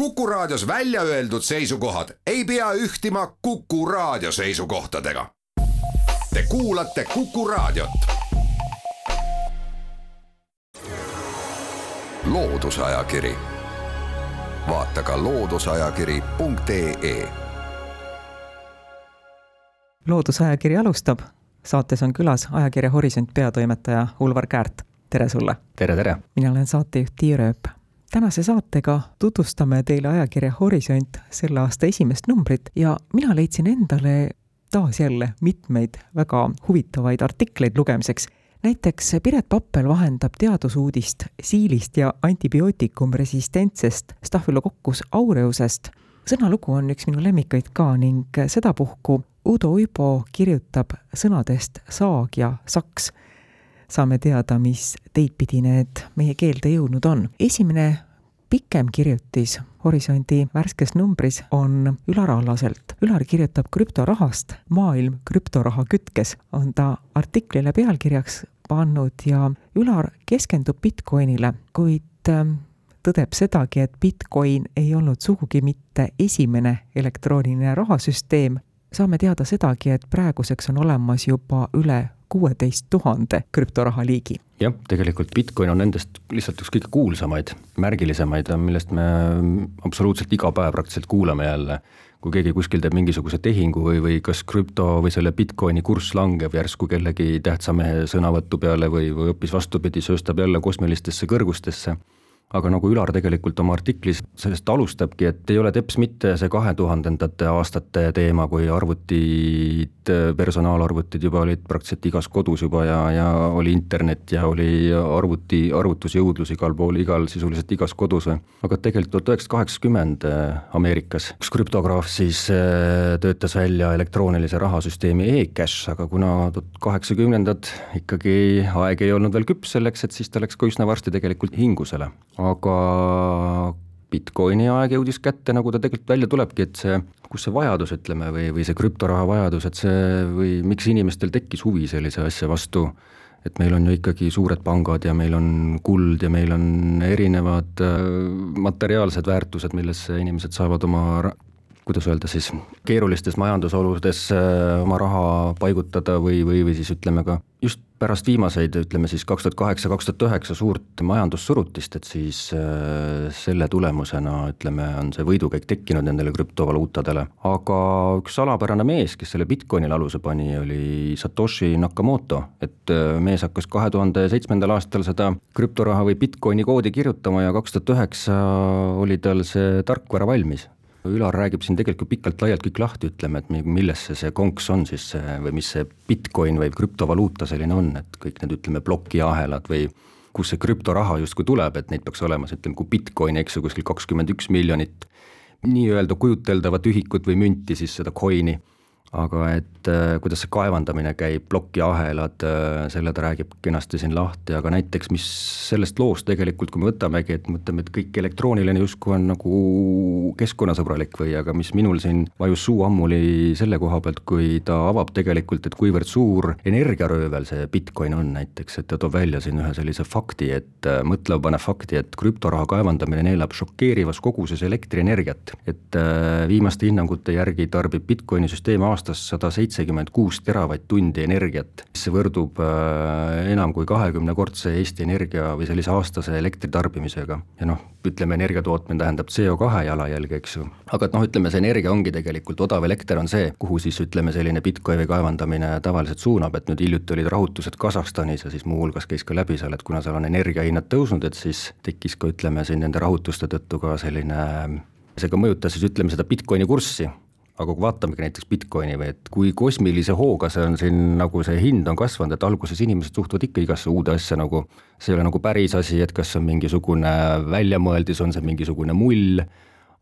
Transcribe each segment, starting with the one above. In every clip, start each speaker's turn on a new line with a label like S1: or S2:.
S1: Kuku Raadios välja öeldud seisukohad ei pea ühtima Kuku Raadio seisukohtadega. Te kuulate Kuku Raadiot. loodusajakiri, vaata ka looduseajakiri.ee.
S2: loodusajakiri alustab, saates on külas ajakirja Horisont peatoimetaja Ulvar Käärt, tere sulle!
S3: tere, tere!
S2: mina olen saatejuht Tiia Rööp tänase saatega tutvustame teile ajakirja Horisont selle aasta esimest numbrit ja mina leidsin endale taas jälle mitmeid väga huvitavaid artikleid lugemiseks. näiteks Piret Pappel vahendab teadusuudist siilist ja antibiootikumresistentsest Staphylococcus aureusest. sõnalugu on üks minu lemmikuid ka ning sedapuhku Udo Uibo kirjutab sõnadest saag ja saks saame teada, mis teid pidi need meie keelde jõudnud on. esimene pikem kirjutis Horisondi värskes numbris on Ülar Allaselt. Ülar kirjutab krüptorahast Maailm krüptoraha kütkes, on ta artiklile pealkirjaks pannud ja Ülar keskendub Bitcoinile, kuid ähm, tõdeb sedagi, et Bitcoin ei olnud sugugi mitte esimene elektrooniline rahasüsteem. saame teada sedagi, et praeguseks on olemas juba üle kuueteist tuhande krüptoraha liigi.
S3: jah, tegelikult Bitcoin on nendest lihtsalt üks kõige kuulsamaid, märgilisemaid, millest me absoluutselt iga päev praktiliselt kuulame jälle. kui keegi kuskil teeb mingisuguse tehingu või, või kas krüpto või selle Bitcoini kurss langeb järsku kellegi tähtsa mehe sõnavõtu peale või, või hoopis vastupidi, sööstab jälle kosmilistesse kõrgustesse aga nagu Ülar tegelikult oma artiklis sellest alustabki, et ei ole teps mitte see kahe tuhandendate aastate teema, kui arvutid, personaalarvutid juba olid praktiliselt igas kodus juba ja, ja oli internet ja oli arvuti, arvutusjõudlus igal pool, igal, sisuliselt igas kodus. aga tegelikult tuhat üheksasada kaheksakümmend Ameerikas üks krüptograaf siis äh, töötas välja elektroonilise rahasüsteemi e-cash, aga kuna tuhat kaheksakümnendad ikkagi aeg ei olnud veel küps selleks, et siis ta läks ka üsna varsti tegelikult hingusele aga Bitcoini aeg jõudis kätte, nagu ta tegelikult välja tulebki, et see, kus see vajadus, ütleme, või, või see krüptoraha vajadus, et see või miks inimestel tekkis huvi sellise asja vastu, et meil on ju ikkagi suured pangad ja meil on kuld ja meil on erinevad äh, materiaalsed väärtused, millesse inimesed saavad oma kuidas öelda siis, keerulistes majandusoludes äh, oma raha paigutada või, või, või siis ütleme ka just pärast viimaseid, ütleme siis kaks tuhat kaheksa, kaks tuhat üheksa suurt majandussurutist, et siis äh, selle tulemusena ütleme, on see võidukäik tekkinud nendele krüptovaluutadele. aga üks salapärane mees, kes selle Bitcoinile aluse pani, oli Satoshi Nakamoto, et äh, mees hakkas kahe tuhande seitsmendal aastal seda krüptoraha või Bitcoini koodi kirjutama ja kaks tuhat üheksa oli tal see tarkvara valmis Ülar räägib siin tegelikult pikalt-laialt kõik lahti, ütleme, et milles see, see konks on siis või mis see Bitcoin või krüptovaluuta selline on, et kõik need, ütleme, plokiahelad või kus see krüptoraha justkui tuleb, et neid peaks olema, ütleme, kui Bitcoini, eks ju, kuskil kakskümmend üks miljonit nii-öelda kujuteldavat ühikut või münti, siis seda coin'i aga et äh, kuidas see kaevandamine käib, plokiahelad, äh, selle ta räägib kenasti siin lahti, aga näiteks mis sellest loost tegelikult, kui me võtamegi, et mõtleme, et kõik elektrooniline justkui on nagu keskkonnasõbralik või, aga mis minul siin vajus suu ammuli selle koha pealt, kui ta avab tegelikult, et kuivõrd suur energiaröövel see Bitcoin on näiteks, et ta toob välja siin ühe sellise fakti, et äh, mõtlemapanev fakti, et krüptoraha kaevandamine neelab šokeerivas koguses elektrienergiat. et viimaste hinnangute järgi tarbib Bitcoini süsteem aastas aastas sada seitsekümmend kuus teravatt-tundi energiat, mis võrdub äh, enam kui kahekümnekordse Eesti Energia või sellise aastase elektritarbimisega. ja noh, ütleme, energia tootmine tähendab CO2 jalajälge, eks ju. aga et noh, ütleme see energia ongi tegelikult, odav elekter on see, kuhu siis ütleme, selline Bitcoini kaevandamine tavaliselt suunab, et nüüd hiljuti olid rahutused Kasahstanis ja siis muuhulgas käis ka läbi seal, et kuna seal on energiahinnad tõusnud, et siis tekkis ka ütleme siin nende rahutuste tõttu ka selline see ka mõjutas siis ütleme seda Bitcoini kurssi, aga kui vaatamegi näiteks Bitcoini või et kui kosmilise hooga see on siin nagu see hind on kasvanud, et alguses inimesed suhtuvad ikka igasse uude asja nagu, see ei ole nagu päris asi, et kas see on mingisugune väljamõeldis, on see mingisugune mull,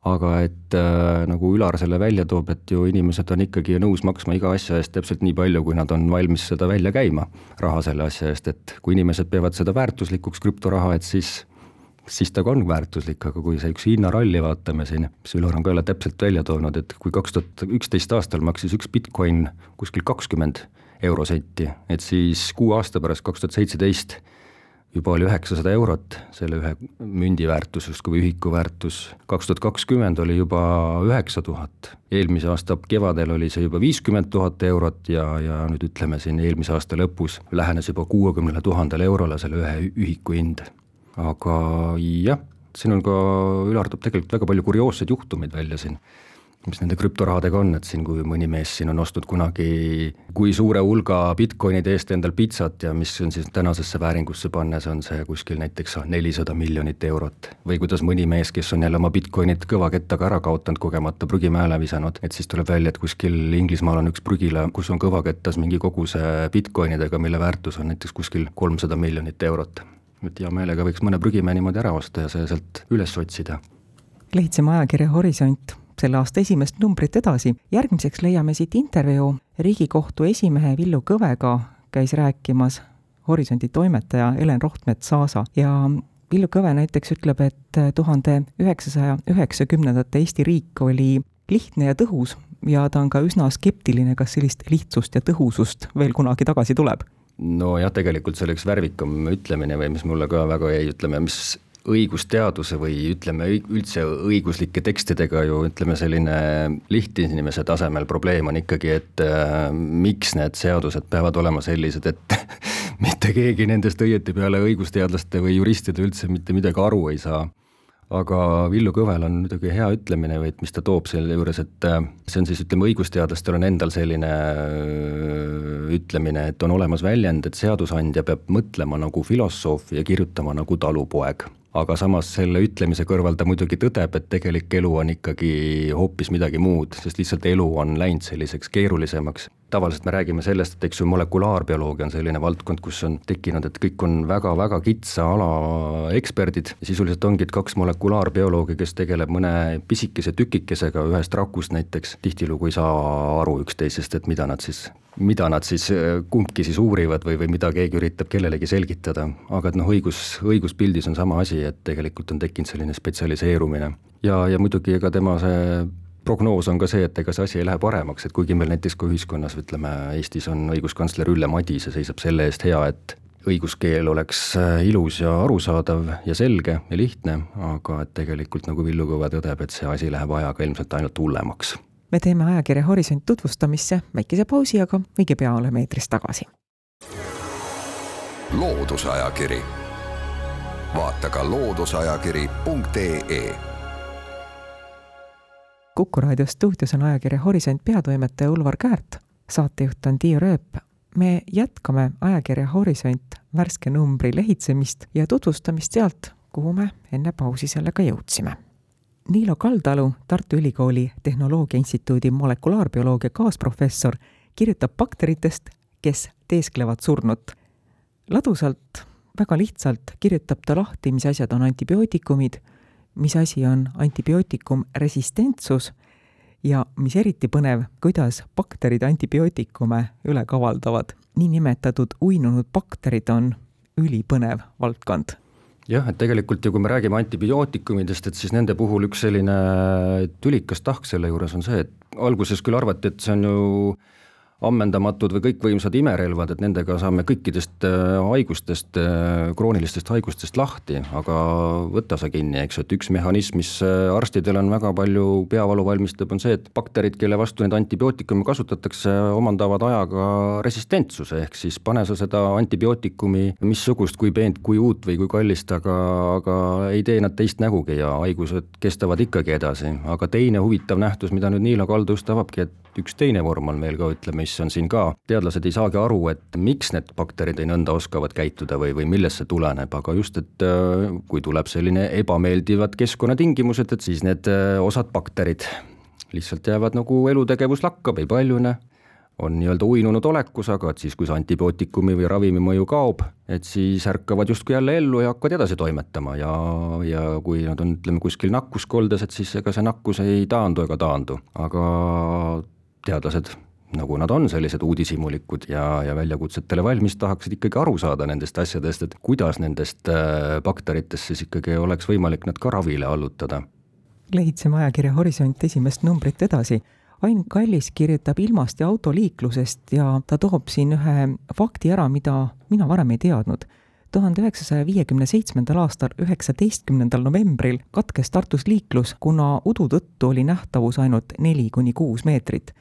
S3: aga et äh, nagu Ülar selle välja toob, et ju inimesed on ikkagi nõus maksma iga asja eest täpselt nii palju, kui nad on valmis seda välja käima, raha selle asja eest, et kui inimesed peavad seda väärtuslikuks krüptoraha, et siis siis ta on väärtuslik, aga kui see üks hinnaralli vaatame siin, Ülar on ka jälle täpselt välja toonud, et kui kaks tuhat üksteist aastal maksis üks Bitcoin kuskil kakskümmend eurosenti, et siis kuue aasta pärast, kaks tuhat seitseteist, juba oli üheksasada eurot, selle ühe mündi väärtus justkui ühiku väärtus. kaks tuhat kakskümmend oli juba üheksa tuhat, eelmise aasta kevadel oli see juba viiskümmend tuhat eurot ja, ja nüüd ütleme siin eelmise aasta lõpus lähenes juba kuuekümnele tuhandele eurole selle ühe ühiku hind. Aga jah, siin on ka, Ülar toob tegelikult väga palju kurioosseid juhtumeid välja siin mis nende krüptorahadega on, et siin, kui mõni mees siin on ostnud kunagi kui suure hulga Bitcoinide eest endal pitsat ja mis on siis tänasesse vääringusse pannes, on see kuskil näiteks nelisada miljonit eurot. või kuidas mõni mees, kes on jälle oma Bitcoinid kõvakettaga ära kaotanud, kogemata prügimäele visanud, et siis tuleb välja, et kuskil Inglismaal on üks prügila, kus on kõvakettas mingi koguse Bitcoinidega, mille väärtus on näiteks kuskil kolmsada miljonit eurot. Et hea meelega võiks mõne prügimäe niimoodi ära osta ja see sealt üles otsida.
S2: lehitseme ajakirja Horisont selle aasta esimest numbrit edasi. järgmiseks leiame siit intervjuu Riigikohtu esimehe Villu Kõvega käis rääkimas Horisondi toimetaja Helen Rohtmets-Saasa ja Villu Kõve näiteks ütleb, et tuhande üheksasaja üheksakümnendate Eesti riik oli lihtne ja tõhus ja ta on ka üsna skeptiline, kas sellist lihtsust ja tõhusust veel kunagi tagasi tuleb
S3: nojah, tegelikult see oli üks värvikam ütlemine või mis mulle ka väga jäi, ütleme, mis õigusteaduse või ütleme üldse õiguslike tekstidega ju ütleme, selline lihtinimese tasemel probleem on ikkagi, et äh, miks need seadused peavad olema sellised, et mitte keegi nendest õieti peale õigusteadlaste või juristide üldse mitte midagi aru ei saa aga Villu Kõvel on muidugi hea ütlemine või et mis ta toob selle juures, et äh, see on siis ütleme, õigusteadlastel on endal selline äh, ütlemine, et on olemas väljend, et seadusandja peab mõtlema nagu filosoof ja kirjutama nagu talupoeg aga samas selle ütlemise kõrval ta muidugi tõdeb, et tegelik elu on ikkagi hoopis midagi muud, sest lihtsalt elu on läinud selliseks keerulisemaks. tavaliselt me räägime sellest, et eks ju molekulaarbioloogia on selline valdkond, kus on tekkinud, et kõik on väga-väga kitsa ala eksperdid, sisuliselt ongi, et kaks molekulaarbioloogi, kes tegeleb mõne pisikese tükikesega ühest rakust näiteks, tihtilugu ei saa aru üksteisest, et mida nad siis mida nad siis, kumbki siis uurivad või, või mida keegi üritab kellelegi selgitada, aga et noh, õigus, õiguspildis on sama asi, et tegelikult on tekkinud selline spetsialiseerumine. ja, ja muidugi ega tema see prognoos on ka see, et ega see asi ei lähe paremaks, et kuigi meil näiteks ka ühiskonnas, ütleme Eestis on õiguskantsler Ülle Madise seisab selle eest hea, et õiguskeel oleks äh, ilus ja arusaadav ja selge ja lihtne, aga et tegelikult nagu Villu Kõve tõdeb, et see asi läheb ajaga ilmselt ainult hullemaks
S2: me teeme ajakirja Horisont tutvustamisse väikese pausi, aga õige pea oleme eetris tagasi.
S1: loodusajakiri, vaata ka looduseajakiri.ee.
S2: kuku raadio stuudios on ajakirja Horisont peatoimetaja Ulvar Käärt, saatejuht on Tiia Rööp. me jätkame ajakirja Horisont värske numbri lehitsemist ja tutvustamist sealt, kuhu me enne pausi sellega jõudsime Niilo Kaldalu, Tartu Ülikooli Tehnoloogia Instituudi molekulaarbioloogia kaasprofessor, kirjutab bakteritest, kes teesklevad surnut. ladusalt, väga lihtsalt kirjutab ta lahti, mis asjad on antibiootikumid, mis asi on antibiootikum resistentsus ja mis eriti põnev, kuidas bakterid antibiootikume üle kavaldavad. niinimetatud uinunud bakterid on ülipõnev valdkond
S3: jah, et tegelikult ju kui me räägime antibiootikumidest, et siis nende puhul üks selline tülikas tahk selle juures on see, et alguses küll arvati, et see on ju ammendamatud või kõikvõimsad imerelvad, et nendega saame kõikidest äh, haigustest, äh, kroonilistest haigustest lahti, aga võta sa kinni, eks ju, et üks mehhanism, mis äh, arstidel on väga palju peavalu valmistab, on see, et bakterid, kelle vastu neid antibiootikume kasutatakse, omandavad ajaga resistentsuse, ehk siis pane sa seda antibiootikumi missugust, kui peent, kui uut või kui kallist, aga, aga ei tee nad teist nägugi ja haigused kestavad ikkagi edasi, aga teine huvitav nähtus, mida nüüd Niilo Kaldu just avabki, et üks teine vorm on veel ka, ütleme, mis on siin ka, teadlased ei saagi aru, et miks need bakterid nii nõnda oskavad käituda või, või millest see tuleneb, aga just, et äh, kui tuleb selline ebameeldivad keskkonnatingimused, et siis need äh, osad bakterid lihtsalt jäävad nagu elutegevus lakkab, ei paljune, on nii-öelda uinunud olekus, aga et siis, kui see antibiootikumi või ravimi mõju kaob, et siis ärkavad justkui jälle ellu ja hakkavad edasi toimetama ja, ja kui nad on, ütleme, kuskil nakkuskoldes, et siis ega see nakkus ei taandu ega taandu, aga teadlased, nagu nad on, sellised uudishimulikud ja, ja väljakutsetele valmis, tahaksid ikkagi aru saada nendest asjadest, et kuidas nendest äh, bakteritest siis ikkagi oleks võimalik nad ka ravile allutada.
S2: lehitseme ajakirja Horisont esimest numbrit edasi Ain Kallis kirjutab ilmast ja autoliiklusest ja ta toob siin ühe fakti ära, mida mina varem ei teadnud. tuhande üheksasaja viiekümne seitsmendal aastal, üheksateistkümnendal novembril katkes Tartus liiklus, kuna udu tõttu oli nähtavus ainult neli kuni kuus meetrit.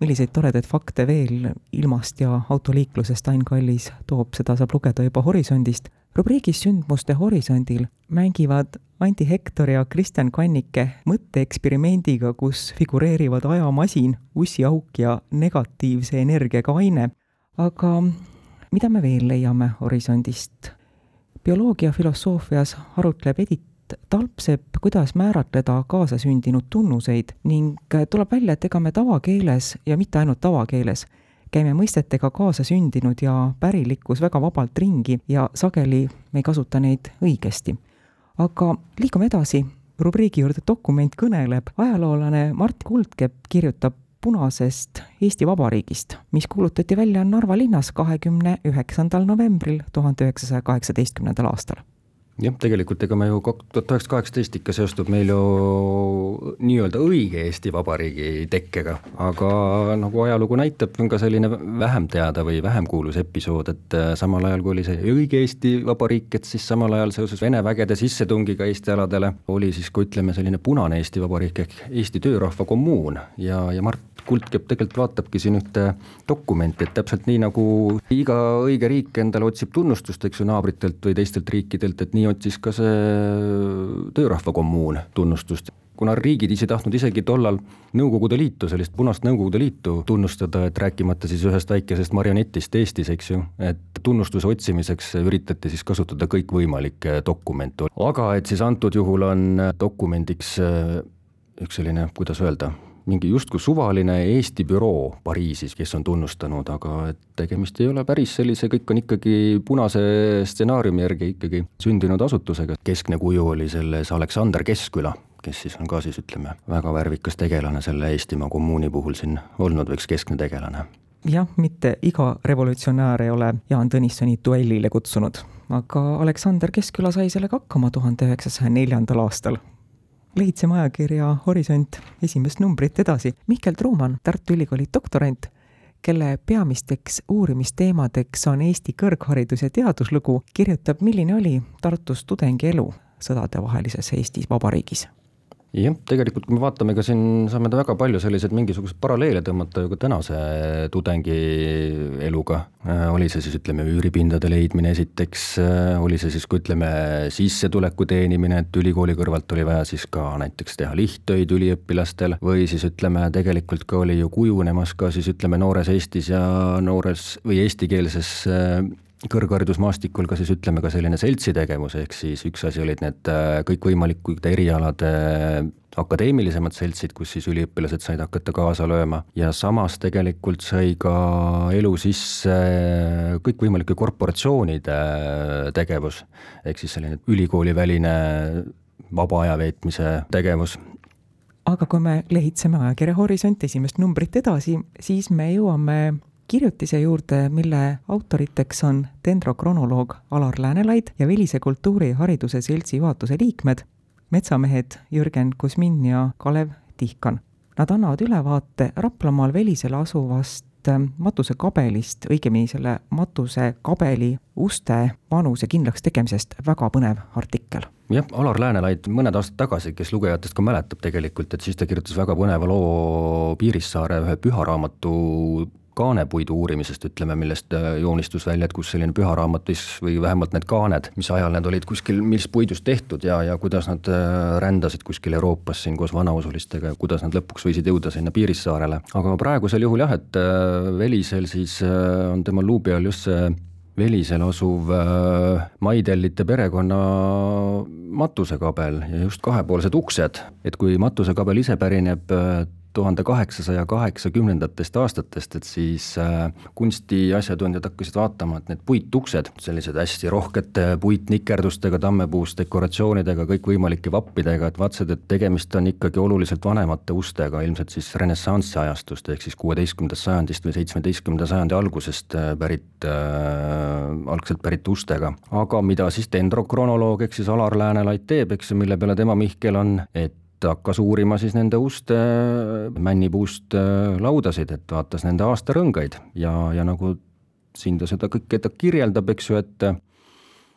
S2: Milliseid toredaid fakte veel ilmast ja autoliiklusest Ain Kallis toob, seda saab lugeda juba Horisondist. rubriigis Sündmuste horisondil mängivad Anti Hektor ja Kristjan Kannike mõtteeksperimendiga, kus figureerivad ajamasin, ussiauk ja negatiivse energiaga aine. aga mida me veel leiame Horisondist? bioloogia filosoofias arutleb Edith Talpsepp, kuidas määratleda kaasasündinud tunnuseid ning tuleb välja, et ega me tavakeeles ja mitte ainult tavakeeles, käime mõistetega kaasasündinud ja pärilikkus väga vabalt ringi ja sageli me ei kasuta neid õigesti. aga liigume edasi, rubriigi juurde Dokument kõneleb, ajaloolane Mart Kuldkepp kirjutab punasest Eesti Vabariigist, mis kuulutati välja Narva linnas kahekümne üheksandal novembril tuhande üheksasaja kaheksateistkümnendal aastal
S3: jah, tegelikult ega me ju tuhat üheksasada kaheksateist ikka seostub meil ju nii-öelda õige Eesti Vabariigi tekkega, aga nagu ajalugu näitab, on ka selline vähem teada või vähem kuulus episood, et äh, samal ajal, kui oli see õige Eesti Vabariik, et siis samal ajal seoses Vene vägede sissetungiga Eesti aladele oli siis ka ütleme, selline punane Eesti Vabariik ehk Eesti töörahva kommuun. Ja, ja Mart Kuldkepp tegelikult vaatabki siin ühte dokumenti, et täpselt nii, nagu iga õige riik endale otsib tunnustust, eks ju, naabritelt või teistelt riikidelt, et nii nii otsis ka see töörahva kommuun tunnustust. Kuna riigid ise tahtnud isegi tollal Nõukogude Liitu, sellist punast Nõukogude Liitu tunnustada, et rääkimata siis ühest väikesest marionetist Eestis, eks ju, et tunnustuse otsimiseks üritati siis kasutada kõikvõimalikke dokumente, aga et siis antud juhul on dokumendiks üks selline, kuidas öelda, mingi justkui suvaline Eesti büroo Pariisis, kes on tunnustanud, aga et tegemist ei ole päris sellise, kõik on ikkagi punase stsenaariumi järgi ikkagi sündinud asutusega, keskne kuju oli selles Aleksander Keskküla, kes siis on ka siis ütleme, väga värvikas tegelane selle Eestimaa kommuuni puhul siin olnud või üks keskne tegelane.
S2: Jah, mitte iga revolutsionäär ei ole Jaan Tõnissoni duellile kutsunud, aga Aleksander Keskküla sai sellega hakkama tuhande üheksasaja neljandal aastal lehitseme ajakirja Horisont esimest numbrit edasi. Mihkel Truumann, Tartu Ülikooli doktorant, kelle peamisteks uurimisteemadeks on Eesti kõrgharidus ja teaduslugu, kirjutab, milline oli Tartus tudengi elu sõdadevahelises Eestis Vabariigis
S3: jah, tegelikult kui me vaatame ka siin, saame väga palju selliseid mingisuguseid paralleele tõmmata ju ka tänase tudengi eluga. Äh, oli see siis ütleme üüripindade leidmine esiteks, äh, oli see siis, kui ütleme sissetuleku teenimine, et ülikooli kõrvalt oli vaja siis ka näiteks teha lihttöid üliõpilastel või siis ütleme, tegelikult ka oli ju kujunemas ka siis ütleme noores Eestis ja noores või eestikeelses äh, kõrgharidusmaastikul ka siis ütleme ka selline seltsitegevus, ehk siis üks asi olid need äh, kõikvõimalikud erialade akadeemilisemad seltsid, kus siis üliõpilased said hakata kaasa lööma. Ja samas tegelikult sai ka elu sisse kõikvõimalike korporatsioonide tegevus, ehk siis selline ülikooliväline vaba aja veetmise tegevus.
S2: Aga kui me lehitseme ajakirja Horisont esimest numbrit edasi, siis me jõuame kirjutise juurde, mille autoriteks on dendrokronoloog Alar Läänelaid ja Velise Kultuuri ja Hariduse Seltsi juhatuse liikmed, metsamehed Jürgen Kusmin ja Kalev Tihkan. Nad annavad ülevaate Raplamaal Velisel asuvast matusekabelist, õigemini selle matusekabeli uste vanuse kindlaks tegemisest, väga põnev artikkel
S3: jah, Alar Läänelaid mõned aastad tagasi, kes lugejatest ka mäletab tegelikult, et siis ta kirjutas väga põneva loo Piirissaare ühe püharaamatu kaanepuidu uurimisest, ütleme, millest äh, joonistus välja, et kus selline püharaamat või vähemalt need kaaned, mis ajal need olid kuskil, mis puidust tehtud ja, ja kuidas nad äh, rändasid kuskil Euroopas siin koos vanausulistega ja kuidas nad lõpuks võisid jõuda sinna Piirissaarele. aga praegusel juhul jah, et äh, Velisel siis on tema luubi all just see Velisel asuv Maidellite perekonna matusekabel ja just kahepoolsed uksed, et kui matusekabel ise pärineb tuhande kaheksasaja kaheksakümnendatest aastatest, et siis äh, kunstiasjatundjad hakkasid vaatama, et need puituksed, sellised hästi rohkete puitnikerdustega, tammepuust dekoratsioonidega, kõikvõimalike vappidega, et vaatasid, et tegemist on ikkagi oluliselt vanemate ustega, ilmselt siis renessansi ajastust, ehk siis kuueteistkümnendast sajandist või seitsmeteistkümnenda sajandi algusest äh, pärit äh,, algselt pärit ustega. aga mida siis dendrokronoloog ehk siis Alar Läänelaid teeb, eks ju, mille peale tema Mihkel on, et ta hakkas uurima siis nende uste männipuust laudasid, et vaatas nende aastarõngaid. Ja, ja nagu siin ta seda kõike ta kirjeldab, eks ju, et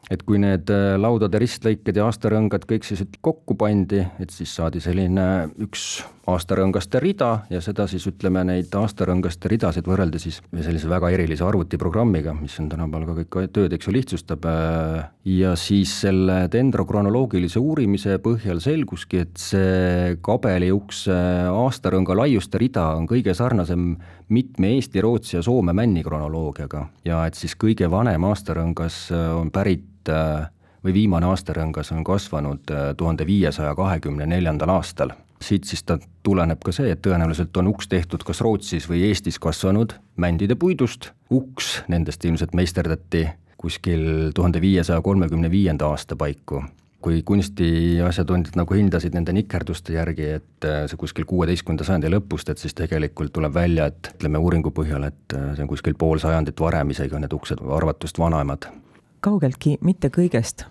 S3: et kui need äh, laudade ristlõiked ja aastarõngad kõik siis kokku pandi, et siis saadi selline üks aastarõngaste rida ja seda siis ütleme, neid aastarõngaste ridasid võrrelda siis sellise väga erilise arvutiprogrammiga, mis on tänapäeval ka kõik tööd, eks ju, lihtsustab. Äh, ja siis selle dendrokronoloogilise uurimise põhjal selguski, et see kabeliukse aastarõnga laiuste rida on kõige sarnasem mitme Eesti, Rootsi ja Soome männi kronoloogiaga ja et siis kõige vanem aastarõngas on pärit või viimane aastarõngas on kasvanud tuhande viiesaja kahekümne neljandal aastal siit siis ta tuleneb ka see, et tõenäoliselt on uks tehtud kas Rootsis või Eestis kasvanud mändide puidust, uks nendest ilmselt meisterdati kuskil tuhande viiesaja kolmekümne viienda aasta paiku. kui kunstiasjatundjad nagu hindasid nende nikerduste järgi, et äh, see kuskil kuueteistkümnenda sajandi lõpust, et siis tegelikult tuleb välja, et ütleme uuringu põhjal, et äh, see on kuskil pool sajandit varem isegi on need uksed arvatust vanemad.
S2: Kaugeltki mitte kõigest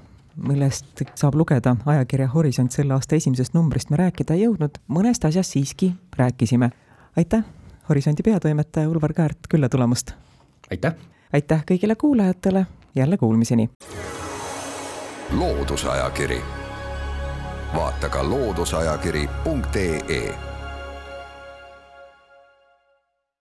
S2: millest saab lugeda ajakirja Horisont selle aasta esimesest numbrist me rääkida ei jõudnud, mõnest asjast siiski rääkisime. aitäh, Horisondi peatoimetaja Ulvar Käärt külla tulemast!
S3: aitäh!
S2: aitäh kõigile kuulajatele, jälle kuulmiseni!
S1: loodusajakiri, vaata ka looduseajakiri.ee